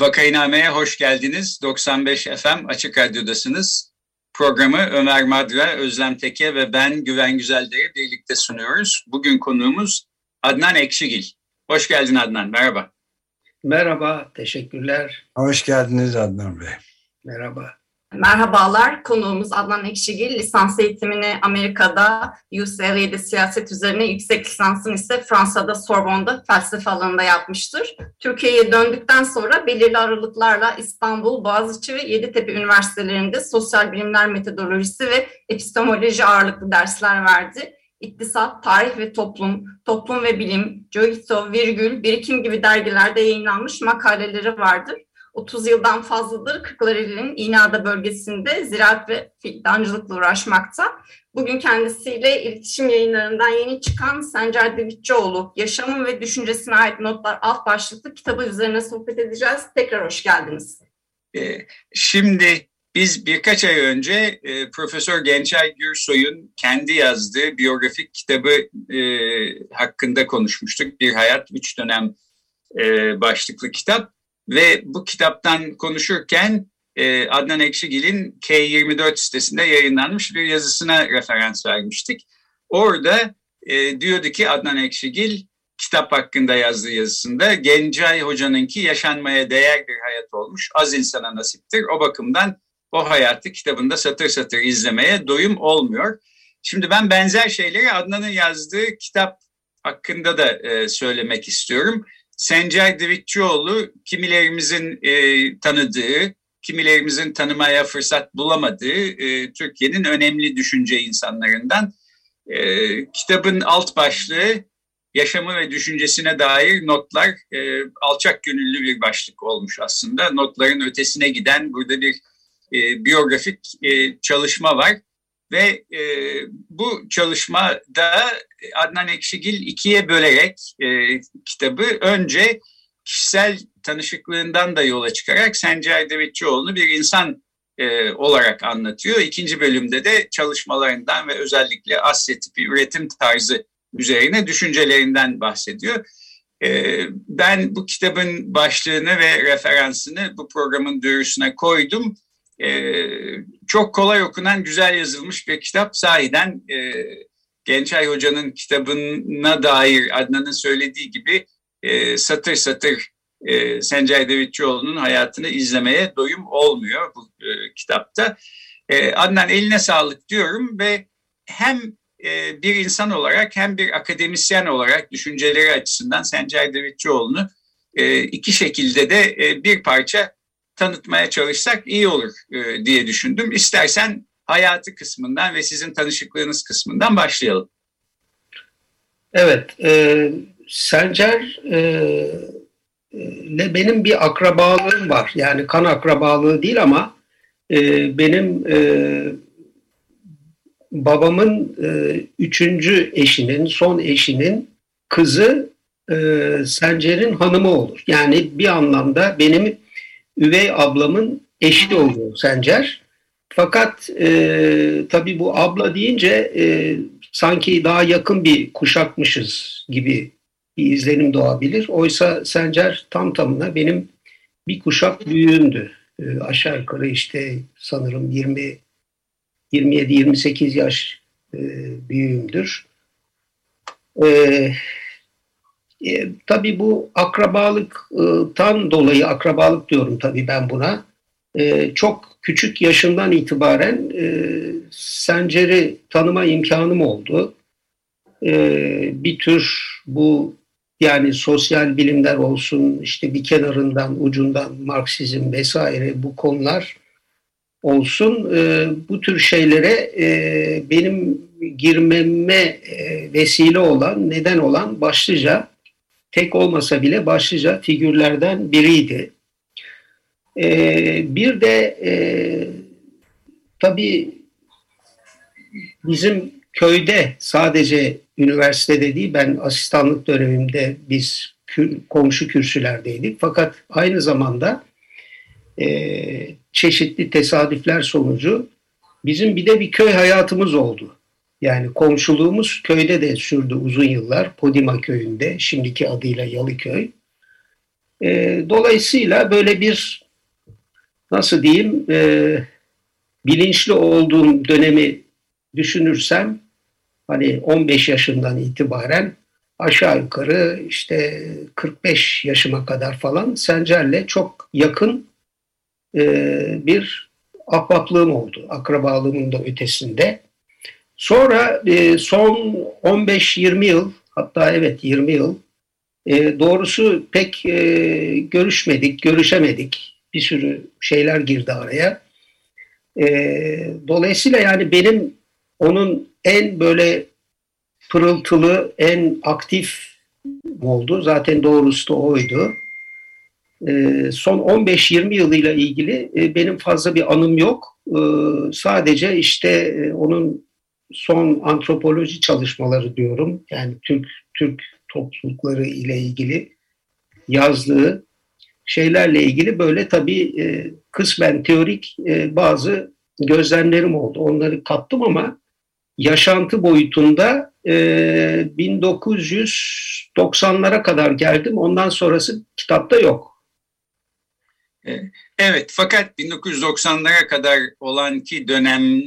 Vakayname'ye hoş geldiniz. 95 FM Açık Radyo'dasınız. Programı Ömer Madra, Özlem Teke ve ben Güven Güzeldere birlikte sunuyoruz. Bugün konuğumuz Adnan Ekşigil. Hoş geldin Adnan, merhaba. Merhaba, teşekkürler. Hoş geldiniz Adnan Bey. Merhaba. Merhabalar, konuğumuz Adnan Ekşigil. Lisans eğitimini Amerika'da UCLA'de siyaset üzerine, yüksek lisansını ise Fransa'da Sorbonne'da felsefe alanında yapmıştır. Türkiye'ye döndükten sonra belirli aralıklarla İstanbul, Boğaziçi ve Yeditepe Üniversitelerinde sosyal bilimler metodolojisi ve epistemoloji ağırlıklı dersler verdi. İktisat, Tarih ve Toplum, Toplum ve Bilim, Joito, Virgül, Birikim gibi dergilerde yayınlanmış makaleleri vardır. 30 yıldan fazladır Kırklareli'nin İğneada bölgesinde ziraat ve fidancılıkla uğraşmakta. Bugün kendisiyle iletişim yayınlarından yeni çıkan Sencer Divitçioğlu, Yaşamın ve Düşüncesine ait notlar alt başlıklı kitabı üzerine sohbet edeceğiz. Tekrar hoş geldiniz. Ee, şimdi biz birkaç ay önce e, Profesör Gençay Gürsoy'un kendi yazdığı biyografik kitabı e, hakkında konuşmuştuk. Bir Hayat, Üç Dönem e, başlıklı kitap. Ve bu kitaptan konuşurken e, Adnan Ekşigil'in K24 sitesinde yayınlanmış bir yazısına referans vermiştik. Orada e, diyordu ki Adnan Ekşigil kitap hakkında yazdığı yazısında Gencay Hoca'nınki yaşanmaya değer bir hayat olmuş, az insana nasiptir. O bakımdan o hayatı kitabında satır satır izlemeye doyum olmuyor. Şimdi ben benzer şeyleri Adnan'ın yazdığı kitap hakkında da e, söylemek istiyorum. Sencer Divitçioğlu kimilerimizin e, tanıdığı, kimilerimizin tanımaya fırsat bulamadığı e, Türkiye'nin önemli düşünce insanlarından. E, kitabın alt başlığı yaşamı ve düşüncesine dair notlar e, alçak gönüllü bir başlık olmuş aslında. Notların ötesine giden burada bir e, biyografik e, çalışma var. Ve e, bu çalışmada Adnan Ekşigil ikiye bölerek e, kitabı önce kişisel tanışıklığından da yola çıkarak Sencer Devletçioğlu'nu bir insan e, olarak anlatıyor. İkinci bölümde de çalışmalarından ve özellikle Asya tipi üretim tarzı üzerine düşüncelerinden bahsediyor. E, ben bu kitabın başlığını ve referansını bu programın duyurusuna koydum e, çok kolay okunan, güzel yazılmış bir kitap. Sahiden e, Gençay Hoca'nın kitabına dair Adnan'ın söylediği gibi e, satır satır e, Sencay Devletçioğlu'nun hayatını izlemeye doyum olmuyor bu e, kitapta. E, Adnan eline sağlık diyorum ve hem e, bir insan olarak hem bir akademisyen olarak düşünceleri açısından Sencay Devletçioğlu'nu e, iki şekilde de e, bir parça tanıtmaya çalışsak iyi olur e, diye düşündüm. İstersen hayatı kısmından ve sizin tanışıklığınız kısmından başlayalım. Evet, e, Sencer e, ile benim bir akrabalığım var. Yani kan akrabalığı değil ama e, benim e, babamın e, üçüncü eşinin, son eşinin kızı e, Sencer'in hanımı olur. Yani bir anlamda benim üvey ablamın eşi oluyor Sencer. Fakat e, tabii bu abla deyince e, sanki daha yakın bir kuşakmışız gibi bir izlenim doğabilir. Oysa Sencer tam tamına benim bir kuşak büyüğümdü. E, aşağı yukarı işte sanırım 20 27-28 yaş e, büyüğümdür. E, e, tabii bu akrabalıktan dolayı akrabalık diyorum tabii ben buna. E, çok küçük yaşından itibaren e, Sencer'i tanıma imkanım oldu. E, bir tür bu yani sosyal bilimler olsun işte bir kenarından ucundan Marksizm vesaire bu konular olsun e, bu tür şeylere e, benim girmeme e, vesile olan, neden olan başlıca, tek olmasa bile başlıca figürlerden biriydi. E, bir de e, tabii bizim köyde sadece üniversitede değil, ben asistanlık dönemimde biz komşu kürsülerdeydik. Fakat aynı zamanda e, çeşitli tesadüfler sonucu bizim bir de bir köy hayatımız oldu. Yani komşuluğumuz köyde de sürdü uzun yıllar. Podima köyünde, şimdiki adıyla Yalıköy. E, dolayısıyla böyle bir nasıl diyeyim e, bilinçli olduğum dönemi düşünürsem hani 15 yaşından itibaren aşağı yukarı işte 45 yaşıma kadar falan Sencer'le çok yakın e, bir ahbaplığım oldu. Akrabalığımın da ötesinde. Sonra e, son 15-20 yıl hatta evet 20 yıl e, doğrusu pek e, görüşmedik, görüşemedik. Bir sürü şeyler girdi araya. E, dolayısıyla yani benim onun en böyle pırıltılı, en aktif oldu. Zaten doğrusu da oydu. Ee, son 15-20 yılıyla ilgili e, benim fazla bir anım yok. Ee, sadece işte e, onun son antropoloji çalışmaları diyorum. Yani Türk Türk toplulukları ile ilgili yazdığı şeylerle ilgili böyle tabii e, kısmen teorik bazı gözlemlerim oldu. Onları kattım ama yaşantı boyutunda 1990'lara kadar geldim. Ondan sonrası kitapta yok. Evet fakat 1990'lara kadar olan ki dönem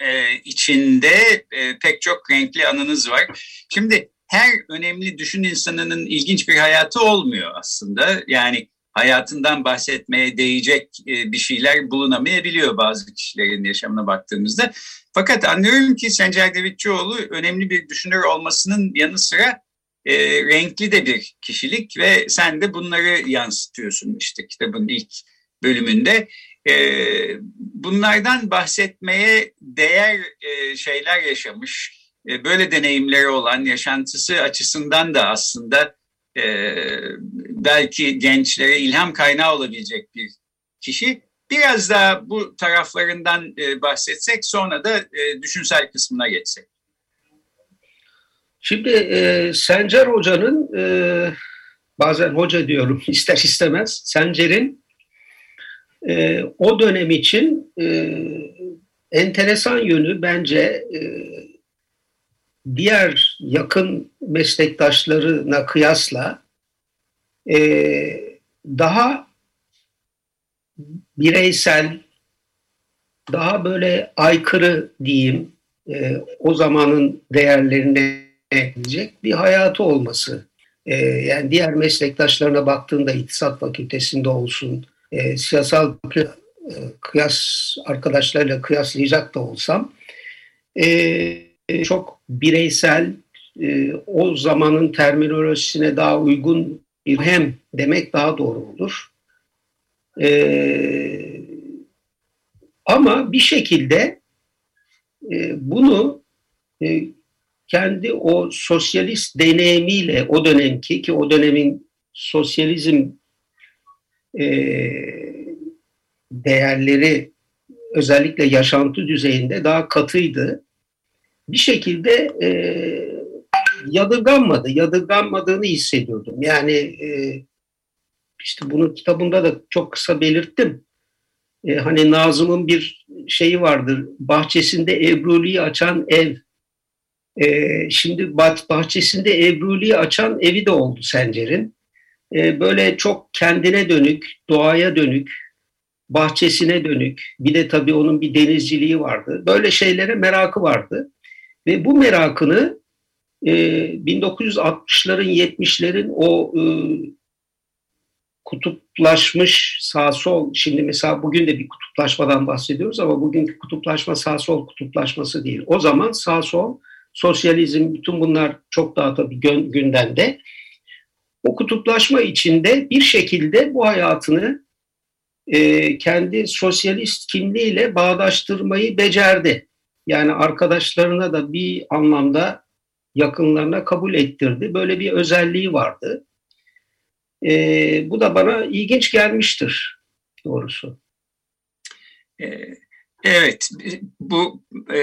e, içinde e, pek çok renkli anınız var. Şimdi her önemli düşün insanının ilginç bir hayatı olmuyor aslında. Yani hayatından bahsetmeye değecek e, bir şeyler bulunamayabiliyor bazı kişilerin yaşamına baktığımızda. Fakat anlıyorum ki Sencer Devletçioğlu önemli bir düşünür olmasının yanı sıra e, renkli de bir kişilik ve sen de bunları yansıtıyorsun işte kitabın ilk bölümünde. E, bunlardan bahsetmeye değer e, şeyler yaşamış, e, böyle deneyimleri olan, yaşantısı açısından da aslında e, belki gençlere ilham kaynağı olabilecek bir kişi. Biraz daha bu taraflarından bahsetsek sonra da düşünsel kısmına geçsek. Şimdi e, Sencer Hoca'nın e, bazen hoca diyorum ister istemez Sencer'in e, o dönem için e, enteresan yönü bence e, diğer yakın meslektaşlarına kıyasla e, daha bireysel, daha böyle aykırı diyeyim e, o zamanın değerlerine edecek bir hayatı olması. E, yani diğer meslektaşlarına baktığında İktisat Fakültesinde olsun, e, siyasal e, kıyas arkadaşlarıyla kıyaslayacak da olsam e, çok bireysel e, o zamanın terminolojisine daha uygun bir hem demek daha doğru olur. E, ama bir şekilde e, bunu e, kendi o sosyalist deneyimiyle o dönemki ki o dönemin sosyalizm e, değerleri özellikle yaşantı düzeyinde daha katıydı. Bir şekilde e, yadırganmadı. Yadırganmadığını hissediyordum. Yani e, işte bunu kitabımda da çok kısa belirttim. E, hani Nazım'ın bir şeyi vardır. Bahçesinde Ebruli'yi açan ev e, şimdi bahçesinde Ebru'li'yi açan evi de oldu Sencer'in. E, böyle çok kendine dönük, doğaya dönük, bahçesine dönük. Bir de tabii onun bir denizciliği vardı. Böyle şeylere merakı vardı. Ve bu merakını e, 1960'ların 70'lerin o e, kutuplaşmış sağ sol şimdi mesela bugün de bir kutuplaşmadan bahsediyoruz ama bugünkü kutuplaşma sağ sol kutuplaşması değil. O zaman sağ sol sosyalizm, bütün bunlar çok daha tabii gündemde. O kutuplaşma içinde bir şekilde bu hayatını e, kendi sosyalist kimliğiyle bağdaştırmayı becerdi. Yani arkadaşlarına da bir anlamda yakınlarına kabul ettirdi. Böyle bir özelliği vardı. E, bu da bana ilginç gelmiştir doğrusu. E, evet, bu e,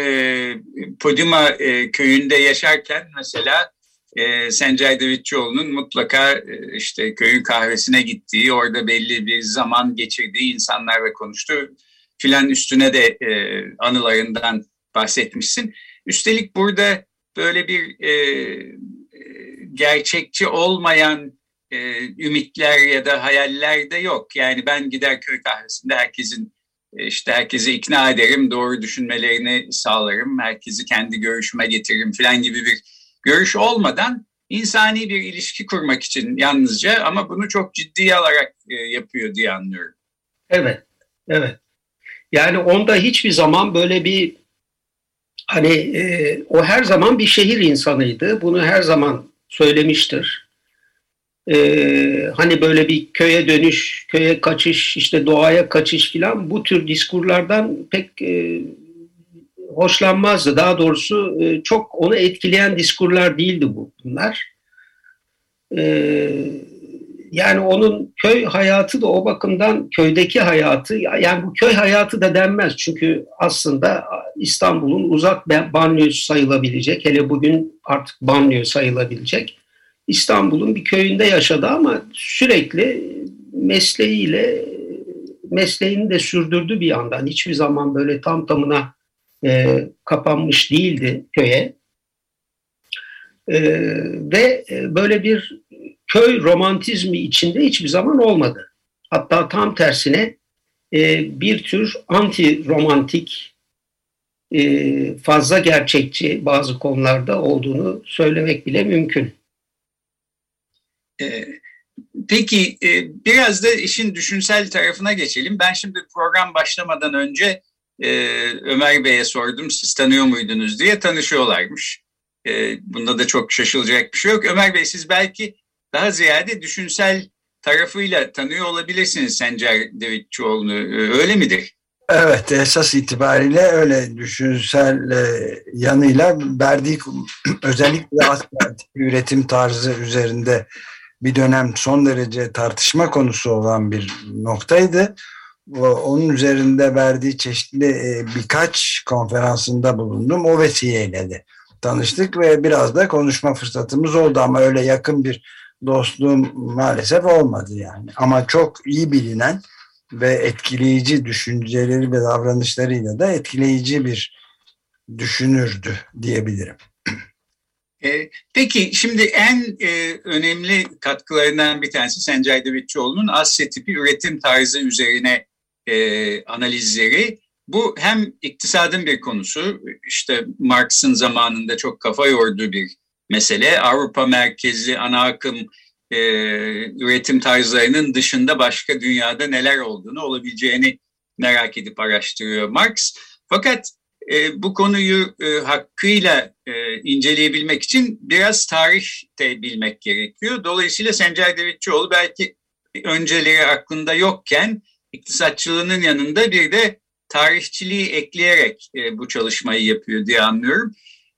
Podima e, köyünde yaşarken mesela e, Sencay Davitçioğlu'nun mutlaka e, işte köyün kahvesine gittiği, orada belli bir zaman geçirdiği insanlarla konuştu filan üstüne de e, anılarından bahsetmişsin. Üstelik burada böyle bir e, e gerçekçi olmayan e, ümitler ya da hayaller de yok. Yani ben gider köy kahvesinde herkesin e, işte herkesi ikna ederim, doğru düşünmelerini sağlarım, herkesi kendi görüşüme getiririm falan gibi bir görüş olmadan insani bir ilişki kurmak için yalnızca ama bunu çok ciddiye alarak e, yapıyor diye anlıyorum. Evet, evet. Yani onda hiçbir zaman böyle bir hani e, o her zaman bir şehir insanıydı. Bunu her zaman söylemiştir. E, hani böyle bir köye dönüş, köye kaçış, işte doğaya kaçış filan bu tür diskurlardan pek e, hoşlanmazdı. Daha doğrusu e, çok onu etkileyen diskurlar değildi bu bunlar. E, yani onun köy hayatı da o bakımdan köydeki hayatı yani bu köy hayatı da denmez. Çünkü aslında İstanbul'un uzak banliyösü sayılabilecek hele bugün artık banliyö sayılabilecek. İstanbul'un bir köyünde yaşadı ama sürekli mesleğiyle mesleğini de sürdürdü bir yandan. Hiçbir zaman böyle tam tamına e, kapanmış değildi köye. E, ve e, böyle bir köy romantizmi içinde hiçbir zaman olmadı. Hatta tam tersine e, bir tür anti romantik e, fazla gerçekçi bazı konularda olduğunu söylemek bile mümkün. E, peki e, biraz da işin düşünsel tarafına geçelim. Ben şimdi program başlamadan önce e, Ömer Bey'e sordum siz tanıyor muydunuz diye tanışıyorlarmış. E, bunda da çok şaşılacak bir şey yok. Ömer Bey siz belki daha ziyade düşünsel tarafıyla tanıyor olabilirsiniz Sencer Devletçioğlu'nu. E, öyle midir? Evet esas itibariyle öyle düşünsel e, yanıyla verdiği özellikle üretim tarzı üzerinde bir dönem son derece tartışma konusu olan bir noktaydı onun üzerinde verdiği çeşitli e, birkaç konferansında bulundum. O vesileyle de tanıştık ve biraz da konuşma fırsatımız oldu ama öyle yakın bir dostluğum maalesef olmadı yani. Ama çok iyi bilinen ve etkileyici düşünceleri ve davranışlarıyla da etkileyici bir düşünürdü diyebilirim. E, peki şimdi en e, önemli katkılarından bir tanesi Sencay Devletçioğlu'nun Asya tipi üretim tarzı üzerine e, analizleri. Bu hem iktisadın bir konusu, işte Marx'ın zamanında çok kafa yorduğu bir mesele. Avrupa merkezli ana akım e, üretim tarzlarının dışında başka dünyada neler olduğunu, olabileceğini merak edip araştırıyor Marx. Fakat e, bu konuyu e, hakkıyla e, inceleyebilmek için biraz tarih de bilmek gerekiyor. Dolayısıyla Sencer Devletçioğlu belki önceleri aklında yokken iktisatçılığının yanında bir de tarihçiliği ekleyerek e, bu çalışmayı yapıyor diye anlıyorum.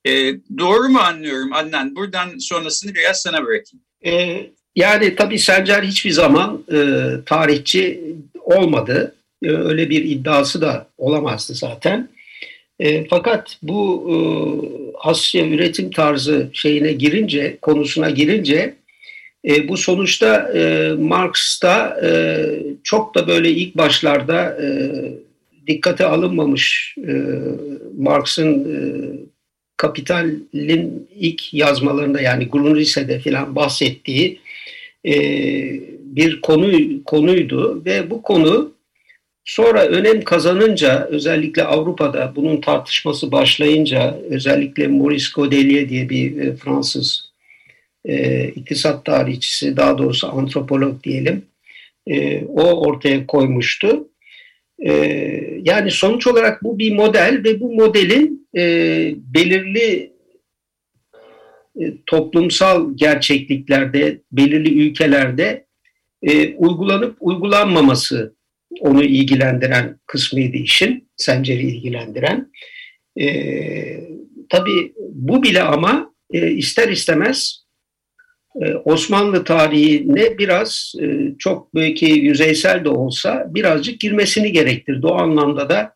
E, doğru mu anlıyorum Adnan? Buradan sonrasını biraz sana bırakayım. E, yani tabii Sencer hiçbir zaman e, tarihçi olmadı. E, öyle bir iddiası da olamazdı zaten. E, fakat bu e, Asya üretim tarzı şeyine girince, konusuna girince e, bu sonuçta e, Marx'ta e, çok da böyle ilk başlarda e, dikkate alınmamış e, Marx'ın e, Kapital'in ilk yazmalarında yani Grundrisse'de filan bahsettiği e, bir konu konuydu. Ve bu konu sonra önem kazanınca özellikle Avrupa'da bunun tartışması başlayınca özellikle Maurice Godelier diye bir e, Fransız e, iktisat tarihçisi daha doğrusu antropolog diyelim e, o ortaya koymuştu. E, yani sonuç olarak bu bir model ve bu modelin e, belirli e, toplumsal gerçekliklerde, belirli ülkelerde e, uygulanıp uygulanmaması onu ilgilendiren kısmıydı işin, Sencer'i ilgilendiren. E, tabii bu bile ama e, ister istemez Osmanlı tarihine biraz e, çok belki yüzeysel de olsa birazcık girmesini gerektirdi. O anlamda da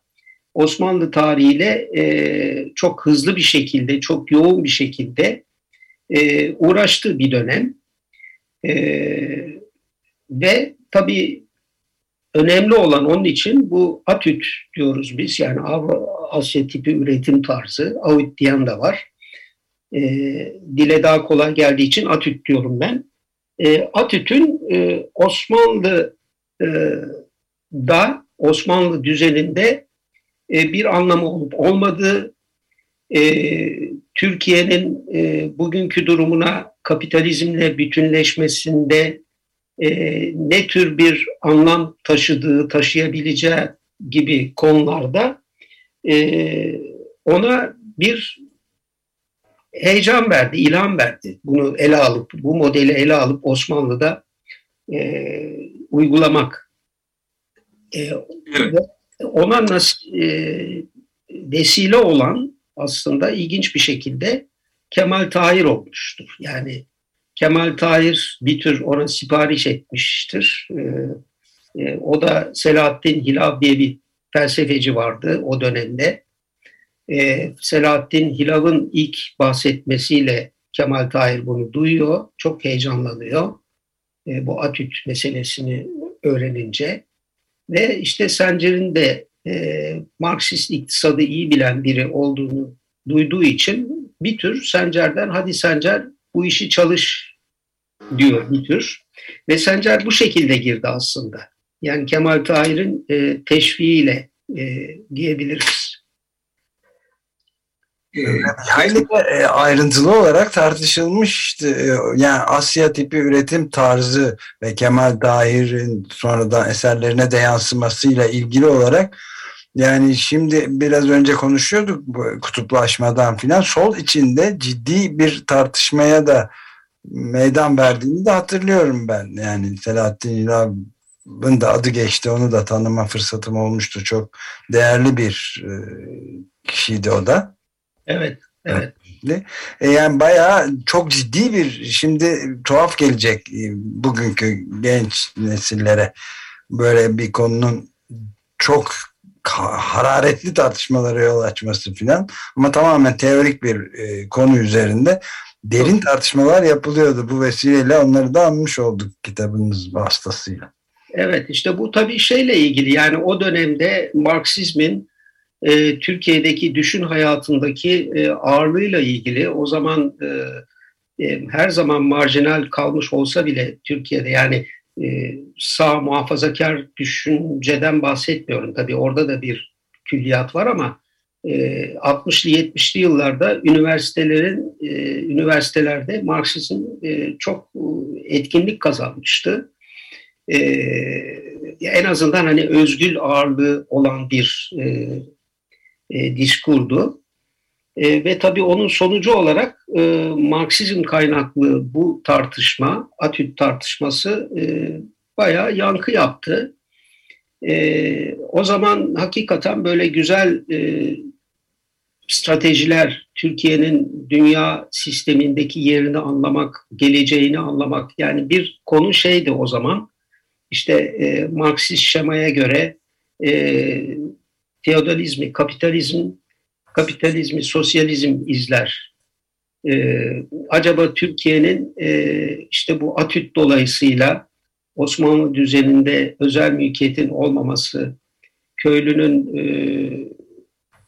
Osmanlı tarihiyle e, çok hızlı bir şekilde, çok yoğun bir şekilde e, uğraştığı bir dönem. Ve tabii önemli olan onun için bu ATÜT diyoruz biz yani Avro tipi üretim tarzı, AUT diyen de var. E, dile daha kolay geldiği için ATÜT diyorum ben. E, ATÜT'ün e, Osmanlı e, da Osmanlı düzeninde e, bir anlamı olup olmadığı, e, Türkiye'nin e, bugünkü durumuna kapitalizmle bütünleşmesinde e, ne tür bir anlam taşıdığı, taşıyabileceği gibi konularda e, ona bir heyecan verdi, ilham verdi. Bunu ele alıp, bu modeli ele alıp Osmanlı'da e, uygulamak. E, evet. Ona nasıl e, vesile olan aslında ilginç bir şekilde Kemal Tahir olmuştur. Yani Kemal Tahir bir tür ona sipariş etmiştir. E, e, o da Selahattin Hilal diye bir felsefeci vardı o dönemde. E, Selahattin Hilal'ın ilk bahsetmesiyle Kemal Tahir bunu duyuyor, çok heyecanlanıyor. E, bu atüt meselesini öğrenince. Ve işte Sencer'in de e, Marksist iktisadı iyi bilen biri olduğunu duyduğu için bir tür Sencer'den hadi Sencer bu işi çalış diyor bir tür. Ve Sencer bu şekilde girdi aslında. Yani Kemal Tahir'in e, teşviğiyle e, diyebiliriz. Hayli e, ayrıntılı olarak tartışılmıştı. E, yani Asya tipi üretim tarzı ve Kemal Tahir'in sonradan eserlerine de yansımasıyla ilgili olarak yani şimdi biraz önce konuşuyorduk bu kutuplaşmadan filan sol içinde ciddi bir tartışmaya da meydan verdiğini de hatırlıyorum ben. Yani Selahattin İlhan'ın da adı geçti. Onu da tanıma fırsatım olmuştu. Çok değerli bir e, kişiydi o da. Evet, evet. E, yani bayağı çok ciddi bir şimdi tuhaf gelecek e, bugünkü genç nesillere böyle bir konunun çok hararetli tartışmalara yol açması filan ama tamamen teorik bir e, konu üzerinde derin tartışmalar yapılıyordu. Bu vesileyle onları da anmış olduk kitabınız vasıtasıyla. Evet işte bu tabii şeyle ilgili yani o dönemde Marksizmin e, Türkiye'deki düşün hayatındaki e, ağırlığıyla ilgili o zaman e, e, her zaman marjinal kalmış olsa bile Türkiye'de yani e, sağ muhafazakar düşünceden bahsetmiyorum. Tabii orada da bir külliyat var ama e, 60'lı 70'li yıllarda üniversitelerin e, üniversitelerde Marksizm e, çok etkinlik kazanmıştı. E, en azından hani özgül ağırlığı olan bir e, e, diskurdu. E, ve tabii onun sonucu olarak e, Marksizm kaynaklı bu tartışma, Atüt tartışması e, bayağı yankı yaptı. E, o zaman hakikaten böyle güzel e, stratejiler, Türkiye'nin dünya sistemindeki yerini anlamak, geleceğini anlamak. Yani bir konu şeydi o zaman, işte e, Marksist şemaya göre e, feodalizmi, kapitalizm, kapitalizmi, sosyalizm izler. Ee, acaba Türkiye'nin e, işte bu atüt dolayısıyla Osmanlı düzeninde özel mülkiyetin olmaması, köylünün e,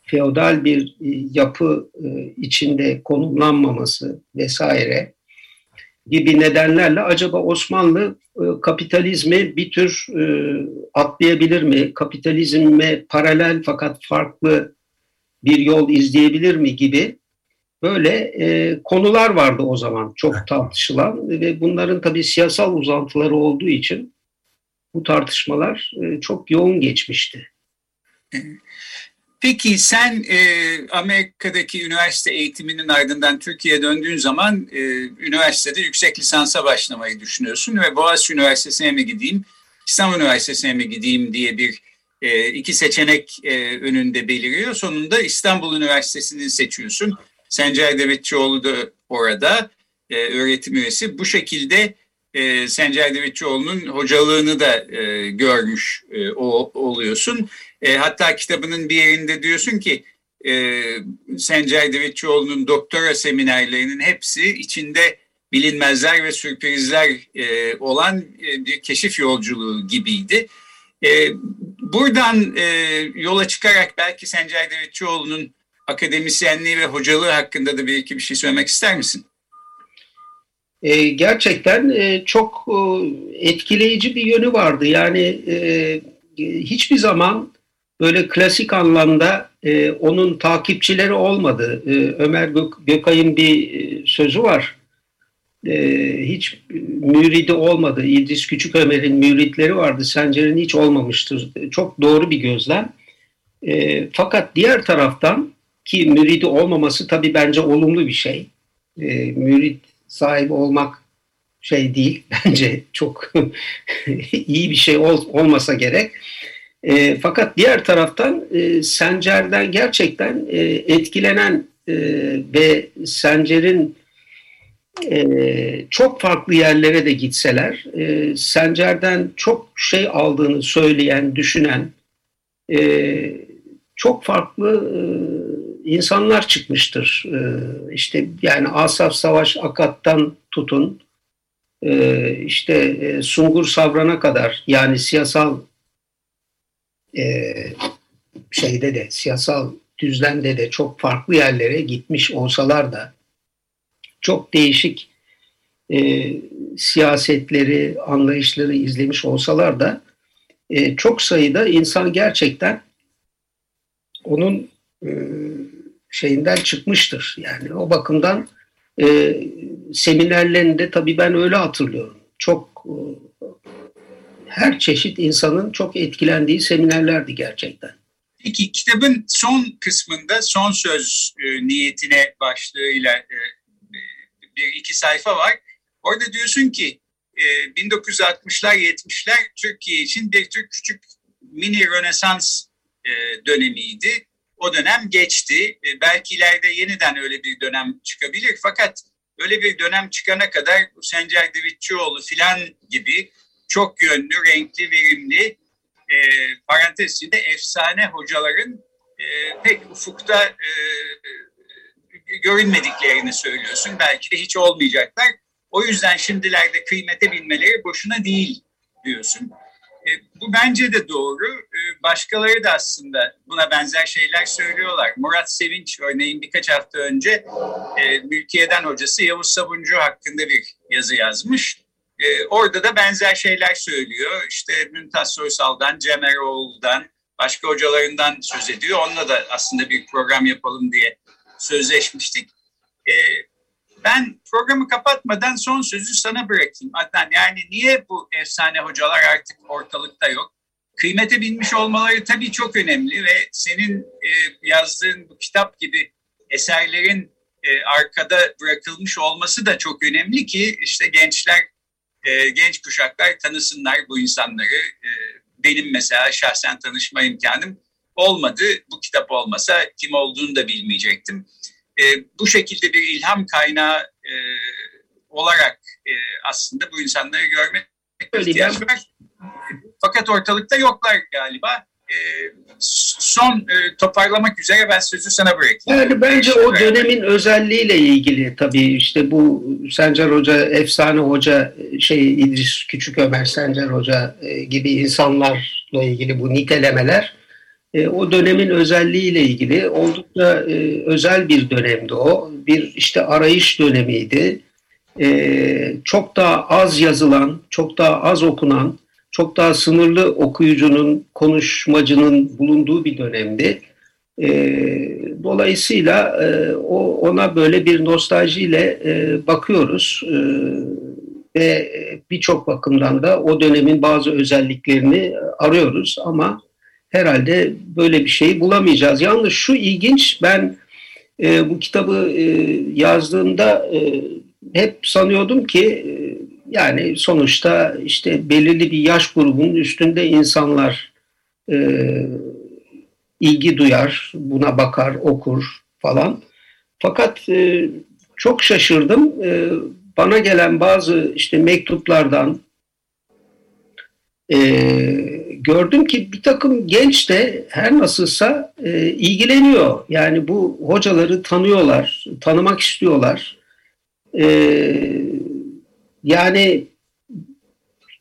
feodal bir e, yapı e, içinde konumlanmaması vesaire gibi nedenlerle acaba Osmanlı kapitalizmi bir tür e, atlayabilir mi? Kapitalizme paralel fakat farklı bir yol izleyebilir mi gibi böyle e, konular vardı o zaman çok tartışılan ve bunların tabii siyasal uzantıları olduğu için bu tartışmalar e, çok yoğun geçmişti. Peki sen e, Amerika'daki üniversite eğitiminin ardından Türkiye'ye döndüğün zaman e, üniversitede yüksek lisansa başlamayı düşünüyorsun ve Boğaziçi Üniversitesi'ne mi gideyim, İstanbul Üniversitesi'ne mi gideyim diye bir e, iki seçenek e, önünde beliriyor. Sonunda İstanbul Üniversitesi'ni seçiyorsun. Sencer Devletçioğlu da orada e, öğretim üyesi. Bu şekilde e, Sencer Devletçioğlu'nun hocalığını da e, görmüş e, o, oluyorsun. E, hatta kitabının bir yerinde diyorsun ki e, Sencer Devletçioğlu'nun doktora seminerlerinin hepsi içinde bilinmezler ve sürprizler e, olan e, bir keşif yolculuğu gibiydi. E, buradan e, yola çıkarak belki Sencer Devletçioğlu'nun akademisyenliği ve hocalığı hakkında da bir iki bir şey söylemek ister misin? E, gerçekten e, çok e, etkileyici bir yönü vardı. Yani e, hiçbir zaman böyle klasik anlamda e, onun takipçileri olmadı. E, Ömer Gök, Gökay'ın bir e, sözü var. E, hiç müridi olmadı. İdris Küçük Ömer'in müritleri vardı. Sencer'in hiç olmamıştır. Çok doğru bir gözlem. E, fakat diğer taraftan ki müridi olmaması tabii bence olumlu bir şey. E, mürit sahibi olmak şey değil bence çok iyi bir şey ol, olmasa gerek. E, fakat diğer taraftan e, Sencer'den gerçekten e, etkilenen e, ve Sencer'in e, çok farklı yerlere de gitseler e, Sencer'den çok şey aldığını söyleyen, düşünen e, çok farklı e, insanlar çıkmıştır. E, işte yani Asaf Savaş Akat'tan tutun e, işte e, Sungur Savran'a kadar yani siyasal e, şeyde de siyasal düzlemde de çok farklı yerlere gitmiş olsalar da çok değişik e, siyasetleri, anlayışları izlemiş olsalar da e, çok sayıda insan gerçekten onun e, şeyinden çıkmıştır. Yani o bakımdan e, seminerlerinde tabii ben öyle hatırlıyorum. Çok e, her çeşit insanın çok etkilendiği seminerlerdi gerçekten. Peki kitabın son kısmında son söz e, niyetine başlığıyla e, bir iki sayfa var. Orada diyorsun ki e, 1960'lar 70'ler Türkiye için bir tür küçük mini rönesans e, dönemiydi. O dönem geçti. E, belki ileride yeniden öyle bir dönem çıkabilir. Fakat öyle bir dönem çıkana kadar Sencer Divitçioğlu filan gibi çok yönlü, renkli, verimli, e, parantez içinde efsane hocaların e, pek ufukta e, görünmediklerini söylüyorsun. Belki de hiç olmayacaklar. O yüzden şimdilerde kıymete binmeleri boşuna değil diyorsun. E, bu bence de doğru. E, başkaları da aslında buna benzer şeyler söylüyorlar. Murat Sevinç örneğin birkaç hafta önce e, Mülkiye'den hocası Yavuz Sabuncu hakkında bir yazı yazmış. Orada da benzer şeyler söylüyor. İşte Mümtaz Soysal'dan, Cem Eroğlu'dan, başka hocalarından söz ediyor. Onunla da aslında bir program yapalım diye sözleşmiştik. Ben programı kapatmadan son sözü sana bırakayım Adnan. Yani niye bu efsane hocalar artık ortalıkta yok? Kıymete binmiş olmaları tabii çok önemli ve senin e, yazdığın bu kitap gibi eserlerin e, arkada bırakılmış olması da çok önemli ki işte gençler, e, genç kuşaklar tanısınlar bu insanları. Benim mesela şahsen tanışma imkanım olmadı. Bu kitap olmasa kim olduğunu da bilmeyecektim e, bu şekilde bir ilham kaynağı e, olarak e, aslında bu insanları görmek ihtiyaç var. Fakat ortalıkta yoklar galiba. E, son e, toparlamak üzere ben sözü sana bırakayım. Yani bence o dönemin özelliğiyle ilgili tabii işte bu Sencer Hoca, efsane hoca, şey İdris Küçük Ömer Sencer Hoca e, gibi insanlarla ilgili bu nitelemeler e, o dönemin özelliğiyle ilgili oldukça e, özel bir dönemdi o. Bir işte arayış dönemiydi. E, çok daha az yazılan, çok daha az okunan, çok daha sınırlı okuyucunun, konuşmacının bulunduğu bir dönemdi. Dolayısıyla o ona böyle bir nostaljiyle bakıyoruz. Ve birçok bakımdan da o dönemin bazı özelliklerini arıyoruz ama herhalde böyle bir şey bulamayacağız. Yalnız şu ilginç ben e, bu kitabı e, yazdığımda e, hep sanıyordum ki e, yani sonuçta işte belirli bir yaş grubunun üstünde insanlar e, ilgi duyar, buna bakar, okur falan. Fakat e, çok şaşırdım. E, bana gelen bazı işte mektuplardan e, gördüm ki bir takım genç de her nasılsa e, ilgileniyor. Yani bu hocaları tanıyorlar, tanımak istiyorlar. E, yani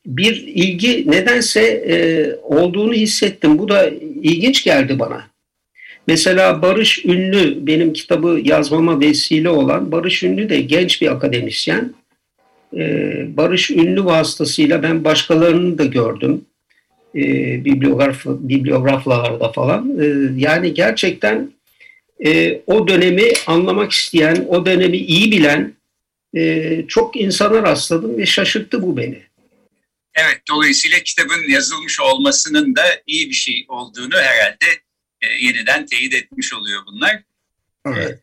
bir ilgi nedense e, olduğunu hissettim. Bu da ilginç geldi bana. Mesela Barış Ünlü benim kitabı yazmama vesile olan Barış Ünlü de genç bir akademisyen. Ee, Barış Ünlü vasıtasıyla ben başkalarını da gördüm. Ee, bibliograf, bibliograflarda falan. Ee, yani gerçekten e, o dönemi anlamak isteyen, o dönemi iyi bilen e, çok insana rastladım ve şaşırttı bu beni. Evet, dolayısıyla kitabın yazılmış olmasının da iyi bir şey olduğunu herhalde e, yeniden teyit etmiş oluyor bunlar. Evet.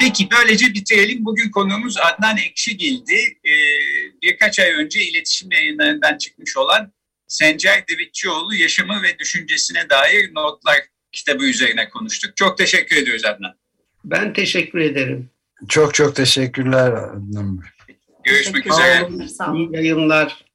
Peki böylece bitirelim. Bugün konuğumuz Adnan Ekşigil'di. E, birkaç ay önce iletişim yayınlarından çıkmış olan Sencer Divitçioğlu Yaşamı ve Düşüncesine Dair Notlar kitabı üzerine konuştuk. Çok teşekkür ediyoruz Adnan. Ben teşekkür ederim. Çok çok teşekkürler Adnan Bey. Görüşmek Teşekkür üzere. Sağ olun. İyi yayınlar.